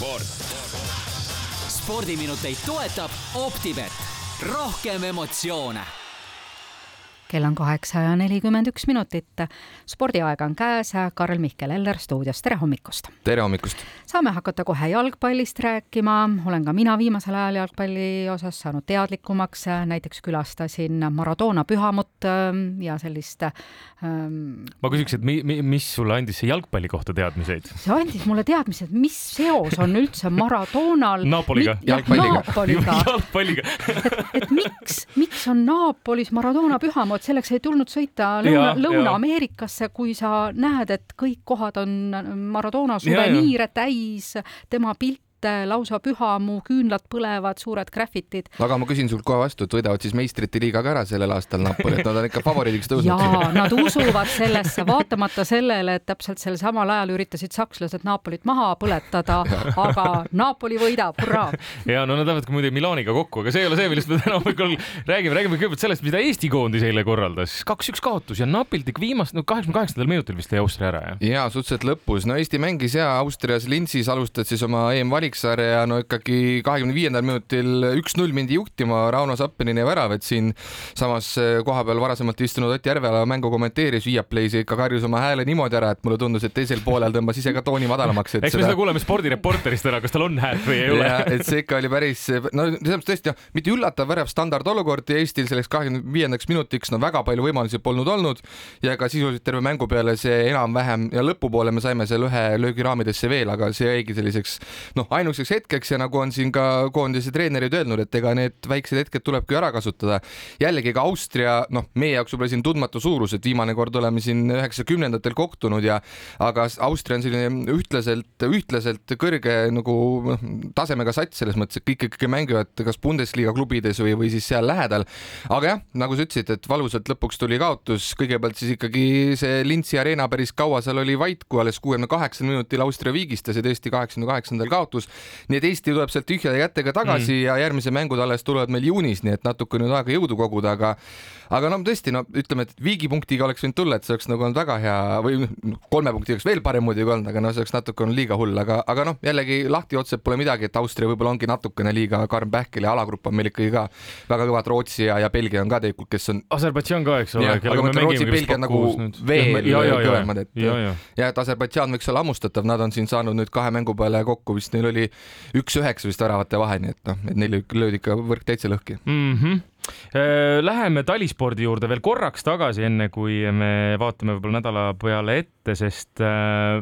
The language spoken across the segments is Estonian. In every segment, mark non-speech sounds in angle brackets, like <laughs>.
sport. spordiminuteid toetab Optibet, rohkem emotsioone kell on kaheksa ja nelikümmend üks minutit. spordiaeg on käes, Karl-Mihkel Eller stuudios, tere hommikust! tere hommikust! saame hakata kohe jalgpallist rääkima, olen ka mina viimasel ajal jalgpalli osas saanud teadlikumaks, näiteks külastasin Maradona pühamut ähm, ja sellist ähm, ma küsiks, et mi-, mi-, mis sulle andis see jalgpalli kohta teadmiseid? see andis mulle teadmised, mis seos on üldse Maradonal <laughs> Napoliga. jalgpalliga. <laughs> Jalgpalliga et, et miks, miks on Napolis Maradona pühamut, et selleks ei tulnud sõita Lõuna, Lõuna-Ameerikasse, kui sa näed, et kõik kohad on Maradona suveniire täis, tema pilt ette lausa pühamu, küünlad põlevad, suured graffitid. aga ma küsin sult kohe vastu, et võidavad siis meistrite liiga ka ära sellel aastal Napoli, et nad on ikka favoriidiks tõusnud? jaa, nad usuvad sellesse, vaatamata sellele, et täpselt sel samal ajal üritasid sakslased Napolit maha põletada, aga Napoli võidab, hurraa! ja no nad lähevad ka muidugi Milaniga kokku, aga see ei ole see, millest me täna hommikul räägime, räägime kõigepealt sellest, mida Eesti koondis eile korraldas. kaks-üks kaotus ja napilt ikka viimast, no kaheksakümne kaheksandal minutil vist jäi Austria ära, jah? jaa, suhteliselt lõpus. no Eesti mängis ja Austrias Linzis alustad siis oma EM-valikut Aleksar ja no ikkagi kahekümne viiendal minutil üks-null mindi juhtima, Rauno Sappinini värav, et siin samas eh, kohapeal varasemalt istunud Ott Järvela mängu kommenteeris Viaplay's ikka karjus oma hääle niimoodi ära, et mulle tundus, et teisel poolel tõmbas ise ka tooni madalamaks. eks seda... me seda kuuleme spordireporterist ära, kas tal on häält või ei ole. et see ikka oli päris, no selles mõttes tõesti, noh, mitte üllatav värav, standardolukord ja Eestil selleks kahekümne viiendaks minutiks no väga palju võimalusi polnud olnud ja ka sisuliselt terve mängu peale see enam-vähem ja lõpupoole me saime seal ühe löögi raamidesse veel, aga see jäigi selliseks noh, ainukeseks hetkeks ja nagu on siin ka koondise treenerid öelnud, et ega need väiksed hetked tulebki ära kasutada. jällegi ka Austria, noh, meie jaoks võib-olla siin tundmatu suurus, et viimane kord oleme siin üheksakümnendatel kohtunud ja aga Austria on selline ühtlaselt, ühtlaselt kõrge nagu noh, tasemega sats selles mõttes, et kõik ikkagi mängivad kas Bundesliga klubides või, või siis seal lähedal. aga jah, nagu sa ütlesid, et valusalt lõpuks tuli kaotus, kõigepealt siis ikkagi see Lintsi Arena päris kaua seal oli vait, kui alles kuuekümne kaheksandal minutil Austria viigistas ja tõesti kaheksakümne kaheksandal kaotus nii et Eesti tuleb sealt tühjade kätega tagasi mm. ja järgmised mängud alles tulevad meil juunis, nii et natuke nüüd aega jõudu koguda, aga aga no tõesti, no ütleme, et viigipunktiga oleks võinud tulla, et see oleks nagu olnud väga hea või noh, kolme punktiga oleks veel parem muidugi olnud, aga noh, see oleks natuke olnud liiga hull, aga, aga noh, jällegi lahti otseb pole midagi, et Austria võib-olla ongi natukene liiga karm pähkel ja alagrupp on meil ikkagi ka väga kõvad, Rootsi ja, ja Belgia on ka tegelikult, kes on. Aserbaidžaan ka, eks ole. aga ma ütlen, Rootsi, Belgia on nagu veel kõvemad, et ja, ja. ja et Aserbaidžaan võiks olla hammustatav, nad on siin saanud nüüd kahe mängu peale kokku vist, neil oli üks-üheksa vist väravate vahe, nii et noh, et neil löödi ikka võrk täitsa lõhki mm. -hmm läheme talispordi juurde veel korraks tagasi, enne kui me vaatame võib-olla nädala peale ette, sest äh,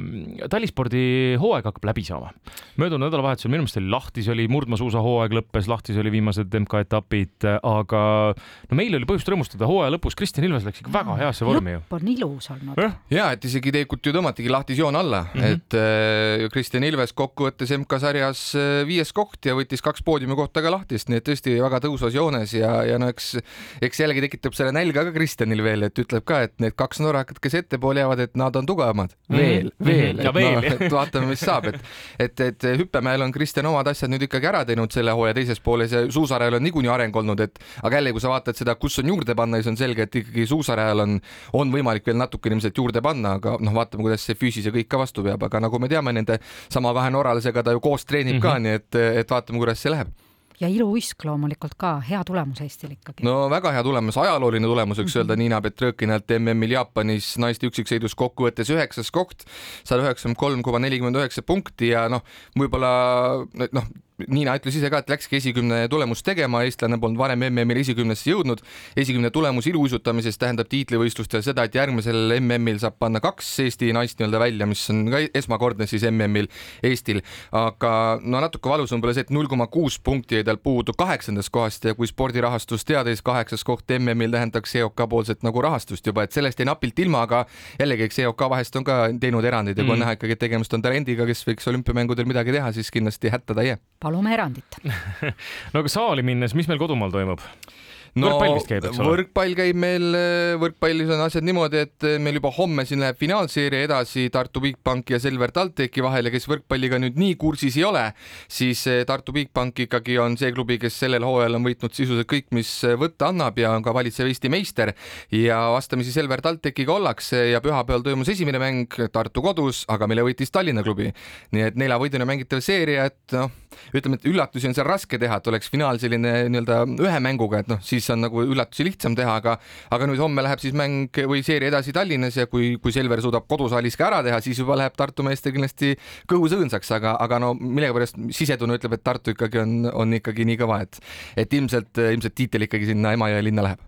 talispordi hooaeg hakkab läbi saama. möödunud nädalavahetusel minu meelest oli lahtisi, oli murdmaasuusa hooaeg lõppes, lahtisi oli viimased MK-etapid, aga no meil oli põhjust rõõmustada, hooaja lõpus Kristjan Ilves läks ikka väga heasse vormi ju. lõpp on ilus olnud eh?. ja, et isegi tegelikult ju tõmmatigi lahtisi joon alla mm, -hmm. et äh, Kristjan Ilves kokkuvõttes MK-sarjas äh, viies koht ja võttis kaks poodiumi kohta ka lahtist, nii et tõesti väga tõusvas joones ja, ja no eks, eks jällegi tekitab selle nälga ka Kristjanil veel, et ütleb ka, et need kaks norrakat, kes ettepoole jäävad, et nad on tugevamad mhm. veel mm, veel, et, veel. No, et vaatame, mis saab, et, et, et hüppemäel on Kristjan omad asjad nüüd ikkagi ära teinud selle hooaja teises pooles ja suusarajal on niikuinii areng olnud, et aga jälle, kui sa vaatad seda, kus on juurde panna, siis on selge, et ikkagi suusarajal on, on võimalik veel natukene ilmselt juurde panna, aga noh, vaatame, kuidas see füüsis ja kõik ka vastu peab, aga nagu me teame, nende sama kahe norralasega ta ju koos treenib mm -hmm. ka, nii et, et vaatame, kuidas see läheb ja iluuisk loomulikult ka, hea tulemus Eestil ikkagi. no väga hea tulemus, ajalooline tulemus, võiks -hmm. öelda Niina Petrõkinalt MM-il Jaapanis naiste üksiksõidus kokkuvõttes üheksas koht, sada üheksakümmend kolm koma nelikümmend üheksa punkti ja noh, võib-olla noh, Niina ütles ise ka, et läkski esikümne tulemust tegema, eestlane polnud varem MM-il esikümnesse jõudnud. esikümne tulemus iluuisutamises tähendab tiitlivõistlustel seda, et järgmisel MM-il saab panna kaks Eesti naist nii-öelda välja, mis on ka esmakordne siis MM-il Eestil. aga no natuke valus on võib-olla see, et null koma kuus punkti jäi tal puudu kaheksandast kohast ja kui spordirahastus teada, siis kaheksas koht MM-il tähendaks EOK poolset nagu rahastust juba, et sellest jäi napilt ilma, aga jällegi, eks EOK vahest on ka teinud erandeid ja kui on mm. näha ikkagi, et tegemist on talendiga, kes võiks olümpiamängudel midagi teha, siis kindlasti hätta ta ei jää palume erandit <laughs> no aga saali minnes, mis meil kodumaal toimub? no võrkpall vist käib, eks ole? võrkpall käib meil, võrkpallis on asjad niimoodi, et meil juba homme siin läheb finaalseeria edasi Tartu Bigbanki ja Selver TalTechi vahel ja kes võrkpalliga nüüd nii kursis ei ole, siis Tartu Bigbank ikkagi on see klubi, kes sellel hooajal on võitnud sisuliselt kõik, mis võtta annab ja on ka valitsev Eesti meister ja vastamisi Selver TalTechiga ollakse ja pühapäeval toimus esimene mäng Tartu kodus, aga mille võitis Tallinna klubi. nii et neljavõidune mängitav seeria, et noh, ütleme, et üllatusi on seal raske teha, et oleks finaal selline nii-öelda ühe mänguga, et noh, siis on nagu üllatusi lihtsam teha, aga aga nüüd homme läheb siis mäng või seeria edasi Tallinnas ja kui, kui Selver suudab kodusaalis ka ära teha, siis juba läheb Tartu meestel kindlasti kõhus õõnsaks, aga, aga no millegipärast sisetunne ütleb, et Tartu ikkagi on, on ikkagi nii kõva, et et ilmselt, ilmselt tiitel ikkagi sinna Emajõe linna läheb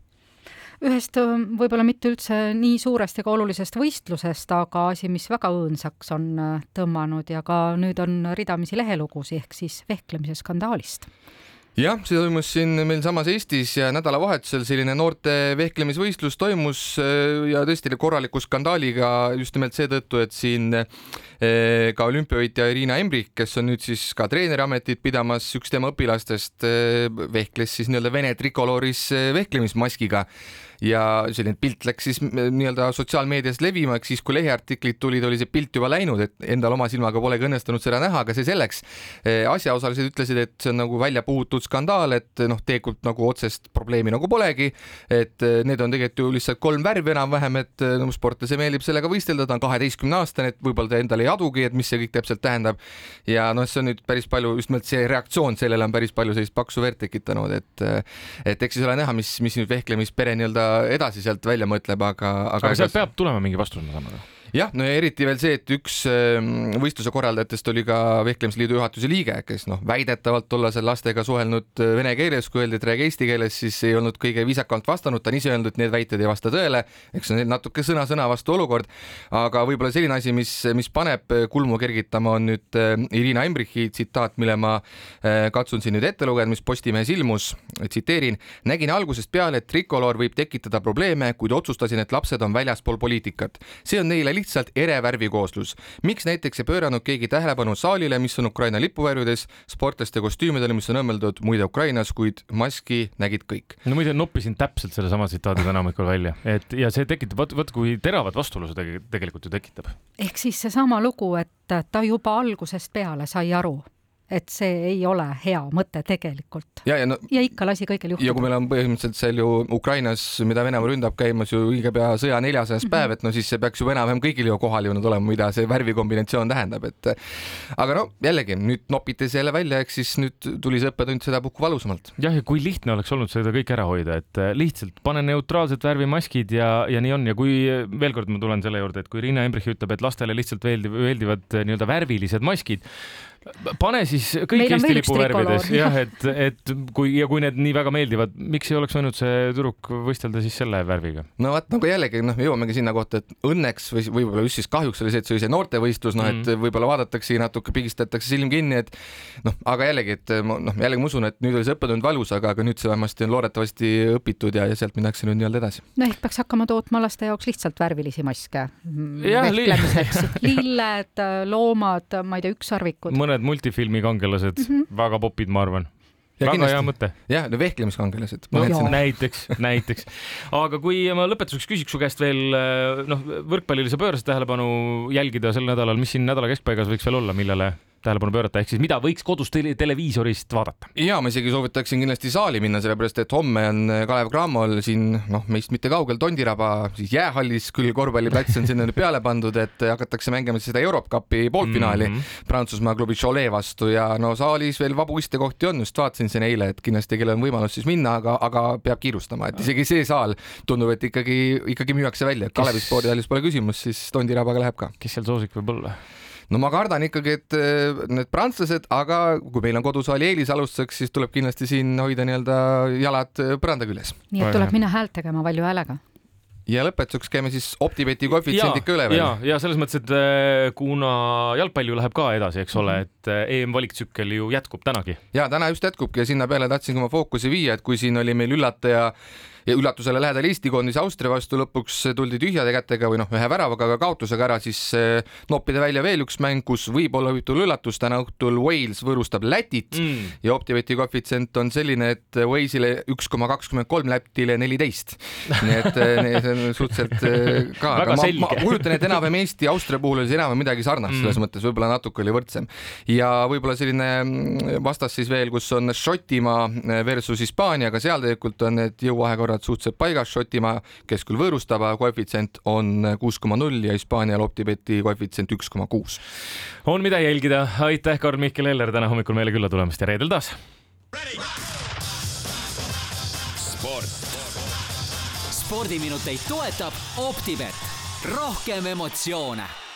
ühest võib-olla mitte üldse nii suurest ega olulisest võistlusest, aga asi, mis väga õõnsaks on tõmmanud ja ka nüüd on ridamisi lehelugusid ehk siis vehklemise skandaalist. Jah, see toimus siin meil samas Eestis ja nädalavahetusel selline noorte vehklemisvõistlus toimus ja tõesti korraliku skandaaliga just nimelt seetõttu, et siin ka olümpiavõitja Irina Embrich, kes on nüüd siis ka treeneriametit pidamas, üks tema õpilastest vehkles siis nii-öelda Vene trikolooris vehklemismaskiga ja selline pilt läks siis nii-öelda sotsiaalmeedias levima, eks siis kui leheartiklid tulid, oli see pilt juba läinud, et endal oma silmaga polegi õnnestunud seda näha, aga see selleks. asjaosalised ütlesid, et see on nagu välja puhutud skandaal, et noh, tegelikult nagu otsest probleemi nagu polegi, et need on tegelikult ju lihtsalt kolm värvi enam-vähem, et no sportlase meeldib sellega võistelda, ta on kaheteistkümne aastane, et võib-olla ta endale ei adugi, et mis see kõik täpselt tähendab. ja noh, see on nüüd päris palju, just nimelt see reaktsioon sellele on päris palju sellist paksu verd tekitanud, et et eks siis ole näha, mis, mis nüüd vehklemispere nii-öelda edasi sealt välja mõtleb, aga, aga. aga sealt peab tulema mingi vastus, ma saan aru jah, no ja eriti veel see, et üks ähm, võistluse korraldajatest oli ka Vehklemisliidu juhatuse liige, kes noh, väidetavalt olla seal lastega suhelnud äh, vene keeles, kui öeldi, et räägi eesti keeles, siis ei olnud kõige viisakamalt vastanud, ta on ise öelnud, et need väited ei vasta tõele, eks see on natuke sõna-sõna vastu olukord, aga võib-olla selline asi, mis, mis paneb äh, kulmu kergitama, on nüüd äh, Irina Embrichi tsitaat, mille ma katsun siin nüüd ette lugeda, mis Postimehes ilmus, tsiteerin, nägin algusest peale, et trikoloor võib tekitada probleeme, kuid otsustasin, et lapsed on väljaspool poliitikat. see on neile lihtsalt ere värvikooslus. miks näiteks ei pööranud keegi tähelepanu saalile, mis on Ukraina lipuvärvides, sportlaste kostüümidele, mis on õmmeldud muide Ukrainas, kuid maski nägid kõik. no muide, noppisin täpselt sellesama tsitaadi täna hommikul välja, et ja see tekitab, vot, vot kui teravad vastuolu see tegelikult ju tekitab. ehk siis seesama lugu, et ta juba algusest peale sai aru et see ei ole hea mõte tegelikult. ja, ja no ja ikka lasi kõigil juhtuda. ja kui meil on põhimõtteliselt seal ju Ukrainas, mida Venemaa ründab, käimas ju õige pea sõja neljasajas mm -hmm. päev, et no siis see peaks ju enam-vähem kõigil ju kohale jõudnud olema, mida see värvikombinatsioon tähendab, et aga no jällegi nüüd nopiti see jälle välja, ehk siis nüüd tuli see õppetund sedapuhku valusamalt. jah, ja kui lihtne oleks olnud seda kõike ära hoida, et äh, lihtsalt pane neutraalsed värvimaskid ja, ja nii on ja kui veel kord ma tulen selle juurde, et kui Riina Embrich ütleb, et lastele lihtsalt meeldiv, meeldivad äh, nii-öelda värvilised maskid pane siis kõik Eesti lipu värvides, jah, et, et kui ja kui need nii väga meeldivad, miks ei oleks võinud see tüdruk võistelda siis selle värviga? no vot, nagu jällegi noh, me jõuamegi sinna kohta, et õnneks või võib-olla just siis kahjuks oli see, et see oli see noortevõistlus, noh, et mm. võib-olla vaadatakse natuke, pigistatakse silm kinni, et noh, aga jällegi, et noh, jällegi ma usun, et nüüd oli see õppetund valus, aga, aga nüüd see vähemasti on loodetavasti õpitud ja, ja sealt minnakse nüüd nii-öelda edasi. no ehk peaks hakkama tootma laste jaoks lihtsalt värvilisi maske. vehklemiseks li lilled, loomad, ma ei tea, ükssarvikud mõned multifilmi kangelased mm, -hmm. väga popid, ma arvan Ja väga kindlasti. hea mõte. jah, no vehklemiskangelased no,. näiteks, <laughs> näiteks. aga kui ma lõpetuseks küsiks su käest veel, noh, võrkpallile sa pöörasid tähelepanu jälgida sel nädalal, mis siin nädala keskpaigas võiks veel olla, millele tähelepanu pöörata, ehk siis mida võiks kodus tele televiisorist vaadata? ja ma isegi soovitaksin kindlasti saali minna, sellepärast et homme on äh, Kalev Cramol siin noh, meist mitte kaugel Tondiraba siis jäähallis, küll korvpalliplats on sinna nüüd peale pandud, et hakatakse mängima seda Europe-Cupi poolfinaali mm -hmm. Prantsusmaa klubi Cholet vastu ja no saalis veel vabu istekohti on, just vaatasin siin eile, et kindlasti kellel on võimalus siis minna, aga, aga peab kiirustama, et isegi see saal tundub, et ikkagi, ikkagi müüakse välja, Kalevi spordihallis pole küsimus, siis Tondirabaga läheb ka. kes seal soosik võib olla? No ma kardan ikkagi, et eh, need prantslased, aga kui meil on kodusaali eelis alustuseks, siis tuleb kindlasti siin hoida nii-öelda jalad põranda küljes. nii et tuleb minna häält tegema valju häälega ja lõpetuseks käime siis Optibeti koefitsiendid ka üle veel. ja, ja selles mõttes, et eh, kuna jalgpall ju läheb ka edasi, eks ole, mhm. et eh, EM-valiktsükkel ju jätkub tänagi. ja täna just jätkubki ja sinna peale tahtsingi oma fookuse viia, et kui siin oli meil üllataja ja üllatusele lähedal Eesti koondis Austria vastu lõpuks tuldi tühjade kätega või noh, ühe väravaga, aga kaotusega ära, siis eh, noppida välja veel üks mäng, kus võib-olla võib tulla üllatus, täna õhtul Wales võõrustab Lätit mm. ja Optibeti koefitsient on selline, et Walesile üks koma kakskümmend kolm, Lätile neliteist. nii et eh, see on suhteliselt eh, ka, aga ma, ma kujutan ette enam-vähem Eesti-Austria puhul oli see enam-vähem midagi sarnast mm. selles mõttes, võib-olla natuke oli võrdsem. ja võib-olla selline mm, vastas siis veel, kus on Šotimaa versus Hispaania, aga seal tegelikult on need jõuvahekorrad suhteliselt paigas, Šotimaa, kes küll võõrustab, koefitsient on kuus koma null ja Hispaanial OpTibeti koefitsient üks koma kuus. on mida jälgida, aitäh, Karl-Mihkel Eller täna hommikul meile külla tulemast ja reedel taas. sport. spordiminuteid toetab OpTibet, rohkem emotsioone